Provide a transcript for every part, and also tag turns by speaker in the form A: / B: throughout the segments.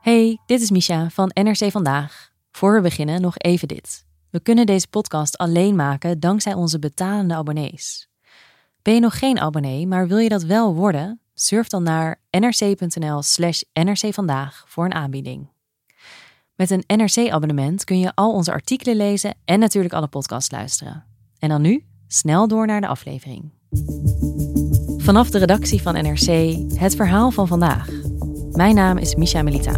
A: Hey, dit is Misha van NRC Vandaag. Voor we beginnen nog even dit. We kunnen deze podcast alleen maken dankzij onze betalende abonnees. Ben je nog geen abonnee, maar wil je dat wel worden? Surf dan naar nrc.nl/slash nrcvandaag voor een aanbieding. Met een NRC-abonnement kun je al onze artikelen lezen en natuurlijk alle podcasts luisteren. En dan nu snel door naar de aflevering. Vanaf de redactie van NRC het verhaal van vandaag. Mijn naam is Misha Melita.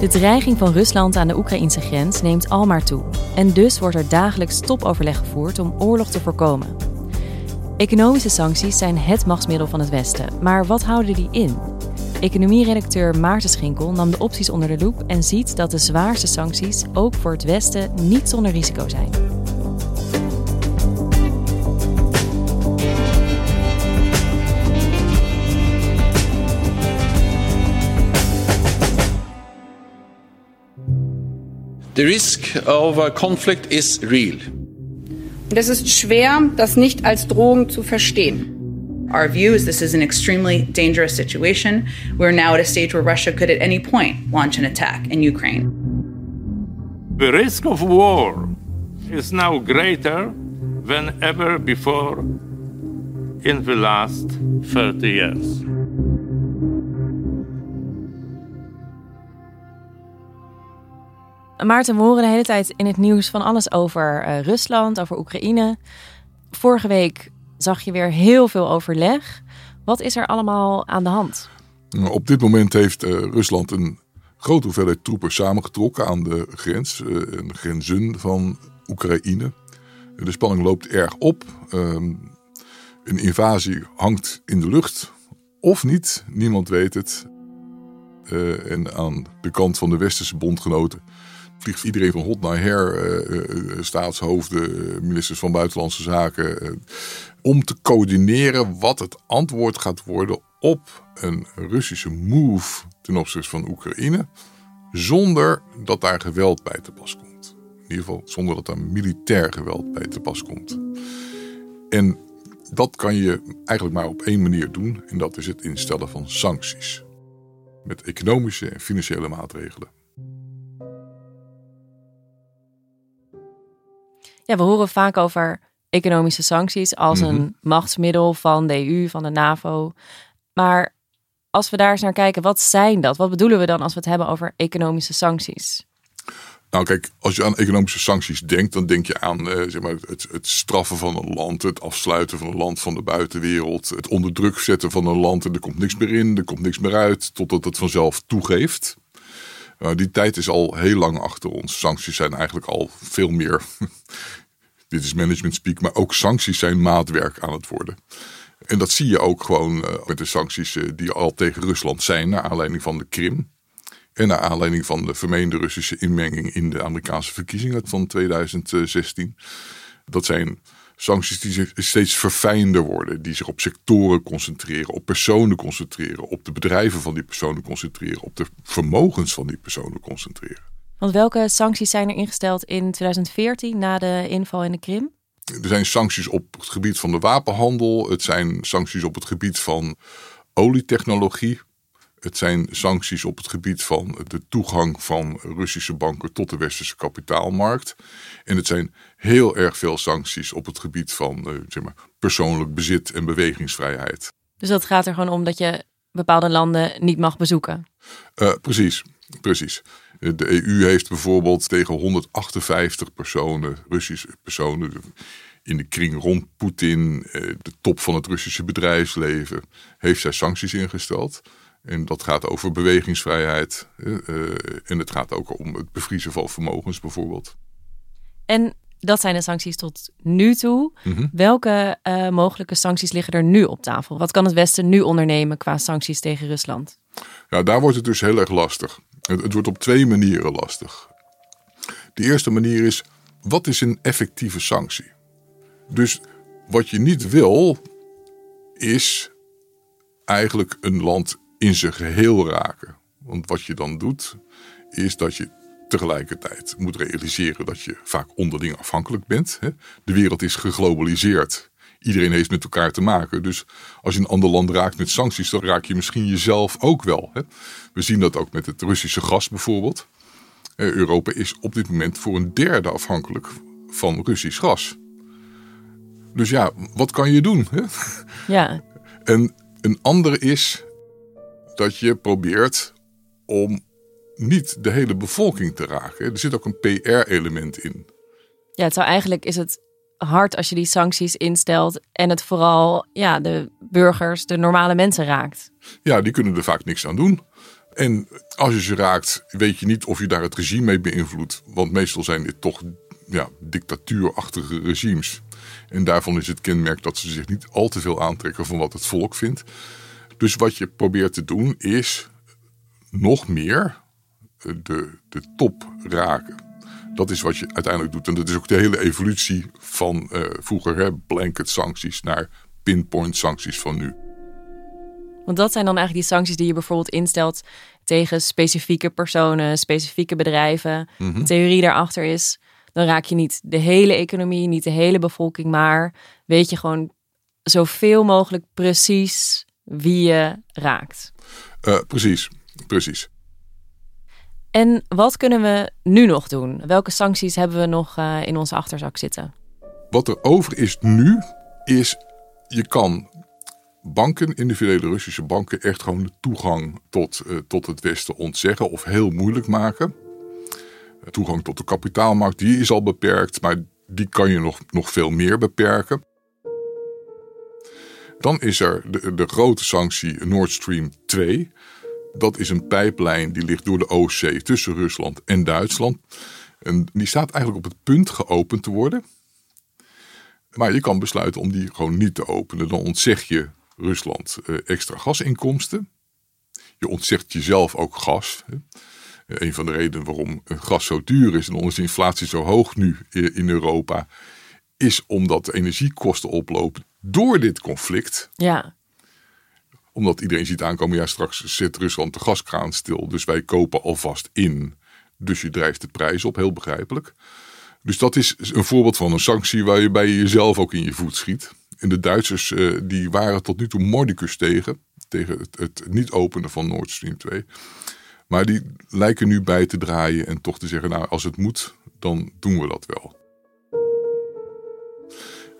A: De dreiging van Rusland aan de Oekraïnse grens neemt al maar toe. En dus wordt er dagelijks topoverleg gevoerd om oorlog te voorkomen. Economische sancties zijn het machtsmiddel van het Westen, maar wat houden die in? Economieredacteur Maarten Schinkel nam de opties onder de loep en ziet dat de zwaarste sancties ook voor het Westen niet zonder risico zijn.
B: The risk of a conflict is real.
C: Und es ist schwer, das nicht als Drohung zu verstehen.
D: Our view is this is an extremely dangerous situation. We're now at a stage where Russia could at any point launch an attack in Ukraine.
E: The risk of war is now greater than ever before in the last 30 years.
A: Maarten, we horen de hele tijd in het nieuws van alles over uh, Rusland, over Oekraïne. Vorige week zag je weer heel veel overleg. Wat is er allemaal aan de hand?
F: Op dit moment heeft uh, Rusland een grote hoeveelheid troepen samengetrokken aan de grens, uh, de grenzen van Oekraïne. De spanning loopt erg op. Um, een invasie hangt in de lucht. Of niet, niemand weet het. Uh, en aan de kant van de westerse bondgenoten vliegt iedereen van hot naar her, uh, staatshoofden, ministers van Buitenlandse Zaken, om te coördineren wat het antwoord gaat worden op een Russische move ten opzichte van Oekraïne, zonder dat daar geweld bij te pas komt. In ieder geval zonder dat daar militair geweld bij te pas komt. En dat kan je eigenlijk maar op één manier doen, en dat is het instellen van sancties. Met economische en financiële maatregelen.
A: Ja, we horen vaak over economische sancties als
F: Mhm.
A: een machtsmiddel van de EU, van de NAVO. Maar als we daar eens naar kijken, wat zijn dat? Wat bedoelen we dan als we het hebben over economische sancties?
F: Nou kijk, als je aan economische sancties denkt, dan denk je aan eh, zeg maar, het, het straffen van een land, het afsluiten van een land van de buitenwereld, het onder druk zetten van een land en er komt niks meer in, er komt niks meer uit, totdat het vanzelf toegeeft. Nou, die tijd is al heel lang achter ons. Sancties zijn eigenlijk al veel meer, dit is management speak, maar ook sancties zijn maatwerk aan het worden. En dat zie je ook gewoon eh, met de sancties eh, die al tegen Rusland zijn, naar aanleiding van de Krim. En naar aanleiding van de vermeende Russische inmenging in de Amerikaanse verkiezingen van 2016. Dat zijn sancties die steeds verfijnder worden. Die zich op sectoren concentreren, op personen concentreren, op de bedrijven van die personen concentreren, op de vermogens van die personen concentreren.
A: Want welke sancties zijn er ingesteld in 2014 na de inval in de Krim?
F: Er zijn sancties op het gebied van de wapenhandel. Het zijn sancties op het gebied van olietechnologie. Het zijn sancties op het gebied van de toegang van Russische banken tot de westerse kapitaalmarkt. En het zijn heel erg veel sancties op het gebied van uh, zeg maar, persoonlijk bezit en bewegingsvrijheid.
A: Dus dat gaat er gewoon om dat je bepaalde landen niet mag bezoeken?
F: Uh, precies, precies. De EU heeft bijvoorbeeld tegen 158 personen, Russische personen, in de kring rond Poetin, eh, de top van het Russische bedrijfsleven, heeft zij sancties ingesteld. En dat gaat over bewegingsvrijheid. En het gaat ook om het bevriezen van vermogens bijvoorbeeld.
A: En dat zijn de sancties tot nu toe.
F: Mhm.
A: Welke uh, mogelijke sancties liggen er nu op tafel? Wat kan het Westen nu ondernemen qua sancties tegen Rusland?
F: Ja, daar wordt het dus heel erg lastig. Het, het wordt op twee manieren lastig. De eerste manier is, wat is een effectieve sanctie? Dus wat je niet wil, is eigenlijk een land in zijn geheel raken. Want wat je dan doet, is dat je tegelijkertijd moet realiseren dat je vaak onderling afhankelijk bent. De wereld is geglobaliseerd. Iedereen heeft met elkaar te maken. Dus als je een ander land raakt met sancties, dan raak je misschien jezelf ook wel. We zien dat ook met het Russische gas bijvoorbeeld. Europa is op dit moment voor een derde afhankelijk van Russisch gas. Dus ja, wat kan je doen?
A: Ja.
F: En een andere is dat je probeert om niet de hele bevolking te raken. Er zit ook een PR-element in.
A: Ja, het zou eigenlijk is het hard als je die sancties instelt en het vooral ja, de burgers, de normale mensen raakt.
F: Ja, die kunnen er vaak niks aan doen. En als je ze raakt, weet je niet of je daar het regime mee beïnvloedt. Want meestal zijn dit toch ja, dictatuurachtige regimes. En daarvan is het kenmerk dat ze zich niet al te veel aantrekken van wat het volk vindt. Dus wat je probeert te doen is nog meer de, de top raken. Dat is wat je uiteindelijk doet. En dat is ook de hele evolutie van uh, vroeger hè, blanket sancties naar pinpoint sancties van nu.
A: Want dat zijn dan eigenlijk die sancties die je bijvoorbeeld instelt tegen specifieke personen, specifieke bedrijven.
F: Mhm.
A: De theorie daarachter is, dan raak je niet de hele economie, niet de hele bevolking, maar weet je gewoon zoveel mogelijk precies wie je raakt.
F: Uh, precies, precies.
A: En wat kunnen we nu nog doen? Welke sancties hebben we nog uh, in onze achterzak zitten?
F: Wat er over is nu, is je kan banken, individuele Russische banken, echt gewoon de toegang tot, uh, tot het Westen ontzeggen of heel moeilijk maken. Toegang tot de kapitaalmarkt, die is al beperkt, maar die kan je nog, nog veel meer beperken. Dan is er de, de grote sanctie Nord Stream 2. Dat is een pijplijn die ligt door de Oostzee tussen Rusland en Duitsland. En die staat eigenlijk op het punt geopend te worden. Maar je kan besluiten om die gewoon niet te openen. Dan ontzeg je Rusland eh, extra gasinkomsten. Je ontzegt jezelf ook gas. Een van de redenen waarom gas zo duur is en onze inflatie zo hoog nu in Europa, is omdat de energiekosten oplopen door dit conflict.
A: Ja.
F: Omdat iedereen ziet aankomen, ja straks zet Rusland de gaskraan stil, dus wij kopen alvast in. Dus je drijft de prijs op, heel begrijpelijk. Dus dat is een voorbeeld van een sanctie waar je bij jezelf ook in je voet schiet. En de Duitsers uh, die waren tot nu toe mordicus tegen, tegen het, het niet openen van Nord Stream 2. Maar die lijken nu bij te draaien en toch te zeggen, nou als het moet, dan doen we dat wel.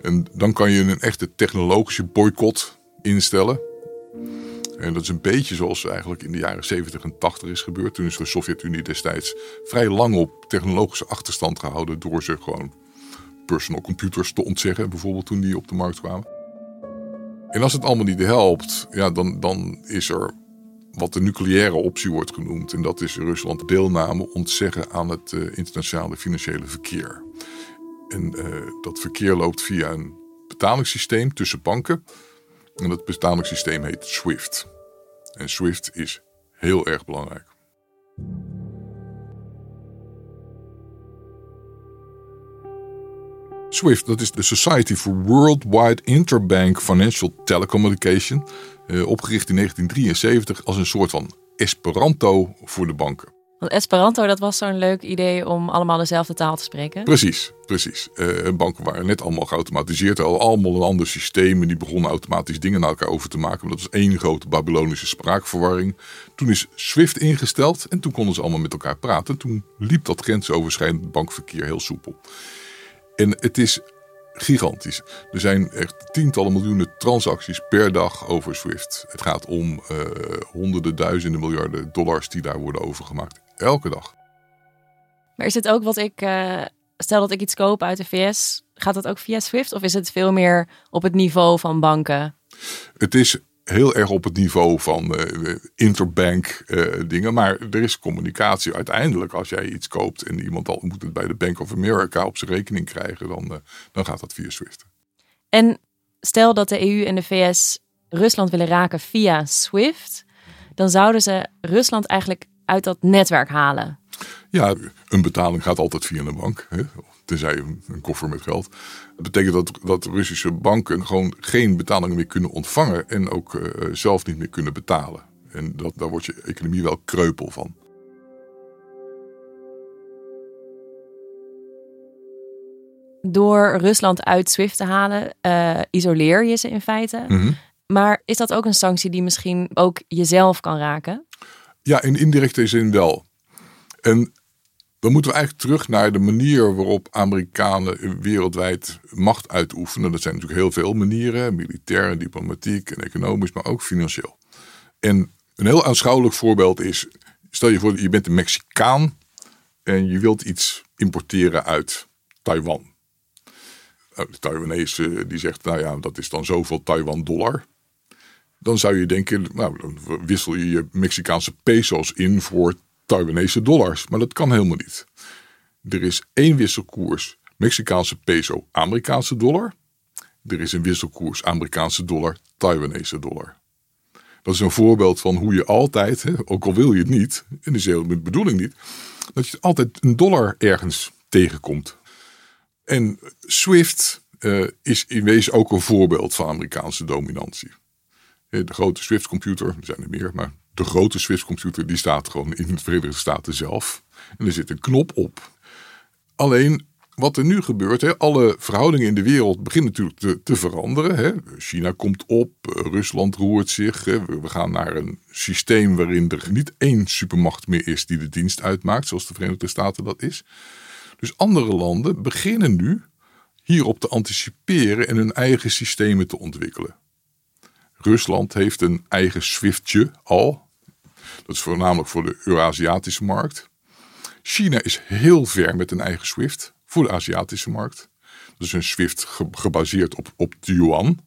F: En dan kan je een echte technologische boycott instellen. En dat is een beetje zoals eigenlijk in de jaren 70 en 80 is gebeurd. Toen is de Sovjet-Unie destijds vrij lang op technologische achterstand gehouden door ze gewoon personal computers te ontzeggen, bijvoorbeeld toen die op de markt kwamen. En als het allemaal niet helpt, ja, dan, dan is er wat de nucleaire optie wordt genoemd. En dat is Rusland deelname ontzeggen aan het uh, internationale financiële verkeer. En uh, dat verkeer loopt via een betalingssysteem tussen banken. En dat betalingssysteem heet SWIFT. En SWIFT is heel erg belangrijk. SWIFT, dat is de Society for Worldwide Interbank Financial Telecommunication. Uh, opgericht in 1973 als een soort van Esperanto voor de banken.
A: Esperanto, dat was zo'n leuk idee om allemaal dezelfde taal te spreken.
F: Precies, precies. Uh, banken waren net allemaal geautomatiseerd. Al allemaal een ander systeem. En die begonnen automatisch dingen naar elkaar over te maken. Dat was één grote Babylonische spraakverwarring. Toen is SWIFT ingesteld en toen konden ze allemaal met elkaar praten. Toen liep dat grensoverschrijdend bankverkeer heel soepel. En het is gigantisch. Er zijn echt tientallen miljoenen transacties per dag over SWIFT. Het gaat om uh, honderden, duizenden miljarden dollars die daar worden overgemaakt. Elke dag.
A: Maar is het ook wat ik. Uh, stel dat ik iets koop uit de VS, gaat dat ook via SWIFT? Of is het veel meer op het niveau van banken?
F: Het is heel erg op het niveau van uh, interbank uh, dingen. Maar er is communicatie. Uiteindelijk, als jij iets koopt en iemand al moet het bij de Bank of America op zijn rekening krijgen, dan, uh, dan gaat dat via SWIFT.
A: En stel dat de EU en de VS Rusland willen raken via SWIFT, dan zouden ze Rusland eigenlijk uit dat netwerk halen.
F: Ja, een betaling gaat altijd via een bank. Hè? Tenzij een, een koffer met geld. Dat betekent dat, dat Russische banken gewoon geen betalingen meer kunnen ontvangen. En ook uh, zelf niet meer kunnen betalen. En dat, daar wordt je economie wel kreupel van.
A: Door Rusland uit SWIFT te halen, uh, isoleer je ze in feite.
F: Mm -hmm.
A: Maar is dat ook een sanctie die misschien ook jezelf kan raken?
F: Ja, in indirecte zin wel. En dan moeten we eigenlijk terug naar de manier waarop Amerikanen wereldwijd macht uitoefenen. Dat zijn natuurlijk heel veel manieren: militair, diplomatiek en economisch, maar ook financieel. En een heel aanschouwelijk voorbeeld is: stel je voor, je bent een Mexicaan en je wilt iets importeren uit Taiwan. De Taiwanese die zegt, nou ja, dat is dan zoveel Taiwan-dollar. Dan zou je denken, nou, dan wissel je je Mexicaanse peso's in voor Taiwanese dollars. Maar dat kan helemaal niet. Er is één wisselkoers Mexicaanse peso, Amerikaanse dollar. Er is een wisselkoers Amerikaanse dollar, Taiwanese dollar. Dat is een voorbeeld van hoe je altijd, ook al wil je het niet, en is heel de bedoeling niet, dat je altijd een dollar ergens tegenkomt. En SWIFT uh, is in wezen ook een voorbeeld van Amerikaanse dominantie. De grote Swift-computer, er zijn er meer, maar de grote Swift-computer die staat gewoon in de Verenigde Staten zelf. En er zit een knop op. Alleen wat er nu gebeurt, hè, alle verhoudingen in de wereld beginnen natuurlijk te, te veranderen. Hè. China komt op, Rusland roert zich. Hè. We gaan naar een systeem waarin er niet één supermacht meer is die de dienst uitmaakt, zoals de Verenigde Staten dat is. Dus andere landen beginnen nu hierop te anticiperen en hun eigen systemen te ontwikkelen. Rusland heeft een eigen SWIFTje al. Dat is voornamelijk voor de Eurasiatische markt. China is heel ver met een eigen SWIFT voor de Aziatische markt. Is een SWIFT gebaseerd op, op de yuan.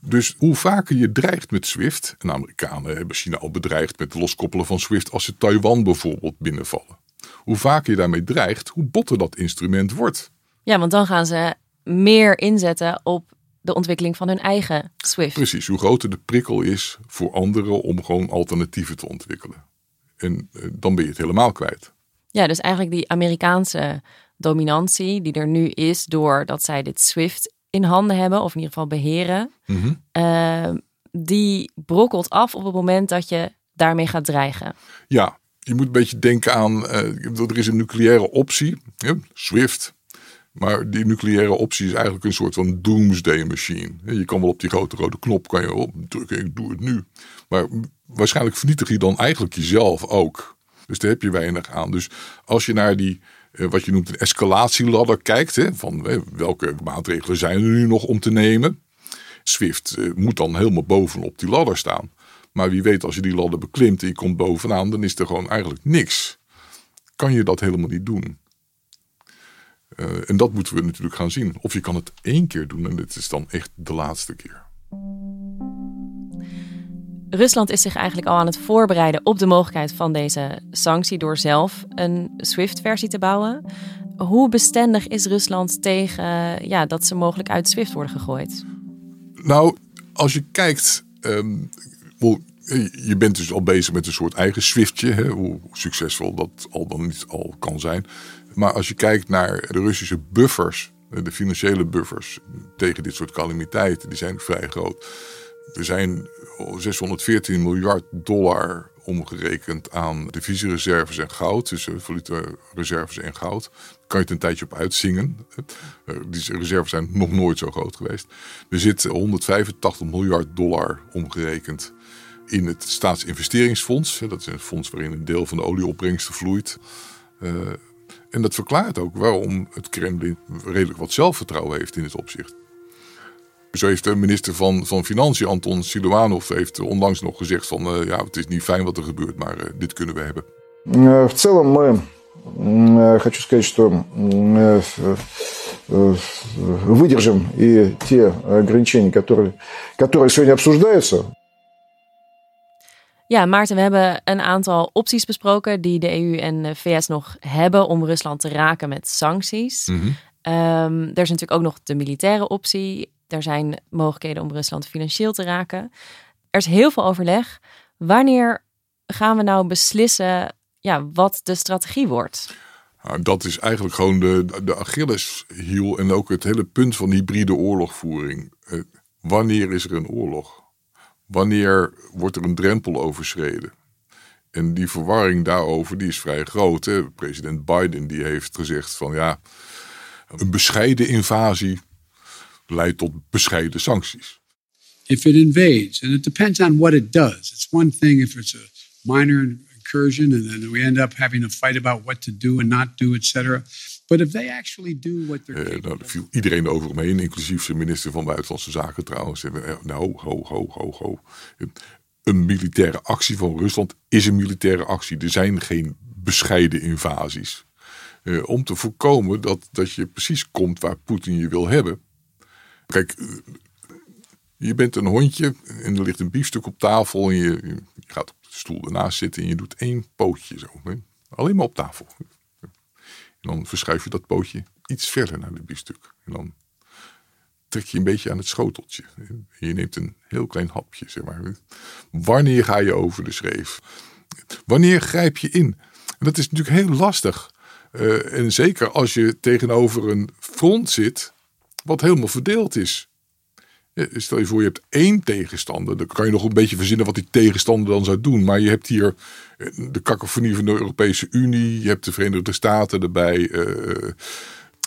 F: Dus hoe vaker je dreigt met SWIFT, en de Amerikanen hebben China al bedreigd met het loskoppelen van SWIFT als ze Taiwan bijvoorbeeld binnenvallen. Hoe vaker je daarmee dreigt, hoe botter dat instrument wordt.
A: Ja, want dan gaan ze meer inzetten op de ontwikkeling van hun eigen SWIFT.
F: Precies, hoe groter de prikkel is voor anderen om gewoon alternatieven te ontwikkelen. En eh, dan ben je het helemaal kwijt.
A: Ja, dus eigenlijk die Amerikaanse dominantie die er nu is doordat zij dit SWIFT in handen hebben, of in ieder geval beheren,
F: mm -hmm.
A: uh, die brokkelt af op het moment dat je daarmee gaat dreigen.
F: Ja, je moet een beetje denken aan, uh, er is een nucleaire optie, SWIFT. Maar die nucleaire optie is eigenlijk een soort van doomsday machine. Je kan wel op die grote rode knop kan je opdrukken, ik doe het nu. Maar waarschijnlijk vernietig je dan eigenlijk jezelf ook. Dus daar heb je weinig aan. Dus als je naar die, wat je noemt een escalatieladder kijkt, van welke maatregelen zijn er nu nog om te nemen. Swift moet dan helemaal bovenop die ladder staan. Maar wie weet, als je die ladder beklimt en je komt bovenaan, dan is er gewoon eigenlijk niks. Kan je dat helemaal niet doen. Uh, en dat moeten we natuurlijk gaan zien. Of je kan het één keer doen en dit is dan echt de laatste keer.
A: Rusland is zich eigenlijk al aan het voorbereiden op de mogelijkheid van deze sanctie door zelf een SWIFT-versie te bouwen. Hoe bestendig is Rusland tegen ja, dat ze mogelijk uit SWIFT worden gegooid?
F: Nou, als je kijkt, um, je bent dus al bezig met een soort eigen Swiftje, hè, hoe succesvol dat al dan niet al kan zijn. Maar als je kijkt naar de Russische buffers, de financiële buffers tegen dit soort calamiteiten, die zijn vrij groot. Er zijn 614 miljard dollar omgerekend aan divisiereserves en goud, dus reserves en goud. Kan je het een tijdje op uitzingen. Die reserves zijn nog nooit zo groot geweest. Er zit 185 miljard dollar omgerekend in het staatsinvesteringsfonds. Dat is een fonds waarin een deel van de olieopbrengsten vloeit. En dat verklaart ook waarom het Kremlin redelijk wat zelfvertrouwen heeft in dit opzicht. Zo heeft de minister van, van Financiën, Anton Siluanov, heeft onlangs nog gezegd van uh, ja, het is niet fijn wat er gebeurt, maar uh, dit kunnen we hebben.
G: В целом мы, хочу сказать, что выдержим и те ограничения, которые, которые сегодня обсуждаются.
A: Ja, Maarten, we hebben een aantal opties besproken die de EU en de VS nog hebben om Rusland te raken met sancties.
F: Mm -hmm.
A: um, er is natuurlijk ook nog de militaire optie. Er zijn mogelijkheden om Rusland financieel te raken. Er is heel veel overleg. Wanneer gaan we nou beslissen ja, wat de strategie wordt?
F: Nou, dat is eigenlijk gewoon de, de Achilleshiel en ook het hele punt van hybride oorlogvoering. Uh, wanneer is er een oorlog? Wanneer wordt er een drempel overschreden? En die verwarring daarover die is vrij groot. Hè? President Biden die heeft gezegd van ja, een bescheiden invasie leidt tot bescheiden sancties.
H: If it invades, and it depends on what it does. It's one thing if it's a minor incursion and then we end up having a fight about what to do and not do, etc. But if they actually do what they're
F: uh, nou, viel iedereen over hem heen, inclusief zijn minister van Buitenlandse Zaken trouwens. Nou, ho, ho, ho, ho. Een militaire actie van Rusland is een militaire actie. Er zijn geen bescheiden invasies. Uh, om te voorkomen dat, dat je precies komt waar Poetin je wil hebben. Kijk, je bent een hondje en er ligt een biefstuk op tafel en je, je gaat op de stoel ernaast zitten en je doet één pootje zo. Alleen maar op tafel. Dan verschuif je dat pootje iets verder naar de biefstuk. En dan trek je een beetje aan het schoteltje. Je neemt een heel klein hapje, zeg maar. Wanneer ga je over de schreef? Wanneer grijp je in? En dat is natuurlijk heel lastig. Uh, en zeker als je tegenover een front zit wat helemaal verdeeld is. Stel je voor, je hebt één tegenstander. Dan kan je nog een beetje verzinnen wat die tegenstander dan zou doen. Maar je hebt hier eh, de kakofonie van de Europese Unie. Je hebt de Verenigde Staten erbij. Uh,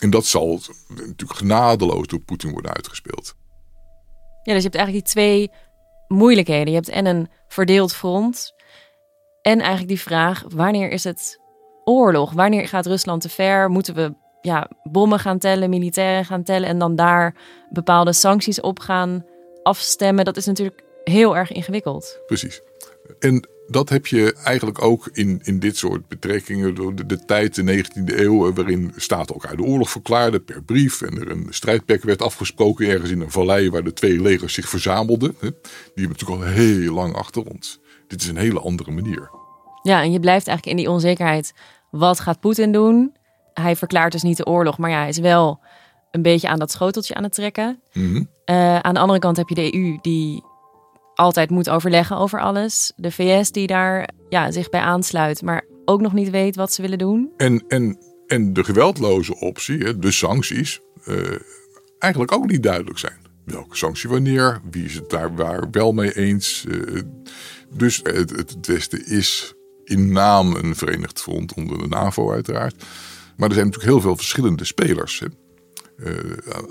F: en dat zal natuurlijk genadeloos door Poetin worden uitgespeeld.
A: Ja, dus je hebt eigenlijk die twee moeilijkheden. Je hebt en een verdeeld front. En eigenlijk die vraag, wanneer is het oorlog? Wanneer gaat Rusland te ver? Moeten we ja, bommen gaan tellen, militairen gaan tellen en dan daar bepaalde sancties op gaan afstemmen, dat is natuurlijk heel erg ingewikkeld.
F: Precies. En dat heb je eigenlijk ook in, in dit soort betrekkingen door de, de tijd, de 19e eeuw, waarin staten elkaar de oorlog verklaarden per brief. En er een strijdperk werd afgesproken ergens in een vallei waar de twee legers zich verzamelden. Die hebben natuurlijk al heel lang achter ons. Dit is een hele andere manier.
A: Ja, en je blijft eigenlijk in die onzekerheid. Wat gaat Poetin doen? Hij verklaart dus niet de oorlog, maar ja, hij is wel een beetje aan dat schoteltje aan het trekken.
F: Mhm.
A: Eh, aan de andere kant heb je de EU die altijd moet overleggen over alles. De VS die daar ja, zich bij aansluit, maar ook nog niet weet wat ze willen doen.
F: En, en, en de geweldloze optie, de sancties, uh, eigenlijk ook niet duidelijk zijn. Welke sanctie wanneer, wie is het daar waar wel mee eens. Uh, dus het, het Westen is in naam een verenigd front onder de NAVO uiteraard. Maar er zijn natuurlijk heel veel verschillende spelers. Uh,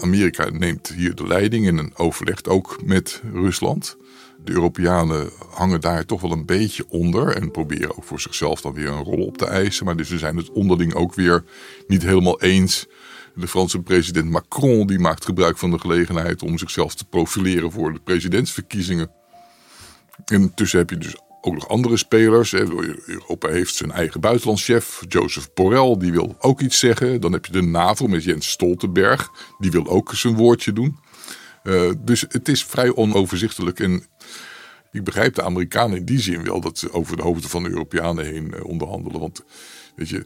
F: Amerika neemt hier de leiding en overlegt ook met Rusland. De Europeanen hangen daar toch wel een beetje onder en proberen ook voor zichzelf dan weer een rol op te eisen. Maar dus ze zijn het onderling ook weer niet helemaal eens. De Franse president Macron die maakt gebruik van de gelegenheid om zichzelf te profileren voor de presidentsverkiezingen. En intussen heb je dus ook nog andere spelers. Europa heeft zijn eigen buitenlandschef, Joseph Borrell, die wil ook iets zeggen. Dan heb je de NAVO met Jens Stoltenberg, die wil ook zijn woordje doen. Uh, dus het is vrij onoverzichtelijk. En ik begrijp de Amerikanen in die zin wel dat ze over de hoofden van de Europeanen heen uh, onderhandelen. Want weet je,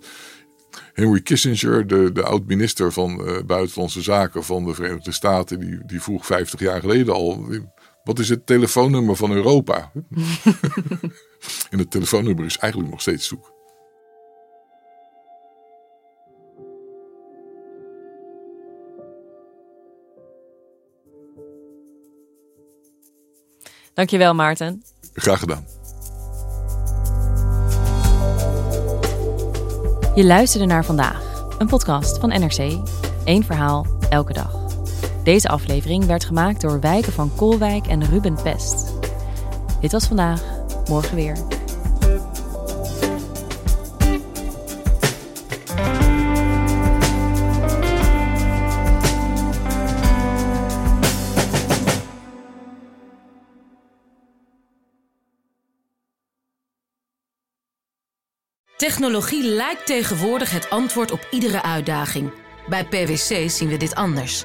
F: Henry Kissinger, de, de oud-minister van uh, Buitenlandse Zaken van de Verenigde Staten, die, die vroeg 50 jaar geleden al wat is het telefoonnummer van Europa? en het telefoonnummer is eigenlijk nog steeds zoek.
A: Dankjewel, Maarten.
F: Graag gedaan.
A: Je luisterde naar vandaag, een podcast van NRC. Eén verhaal, elke dag. Deze aflevering werd gemaakt door Wijken van Kolwijk en Ruben Pest. Dit was vandaag, morgen weer.
I: Technologie lijkt tegenwoordig het antwoord op iedere uitdaging. Bij PwC zien we dit anders.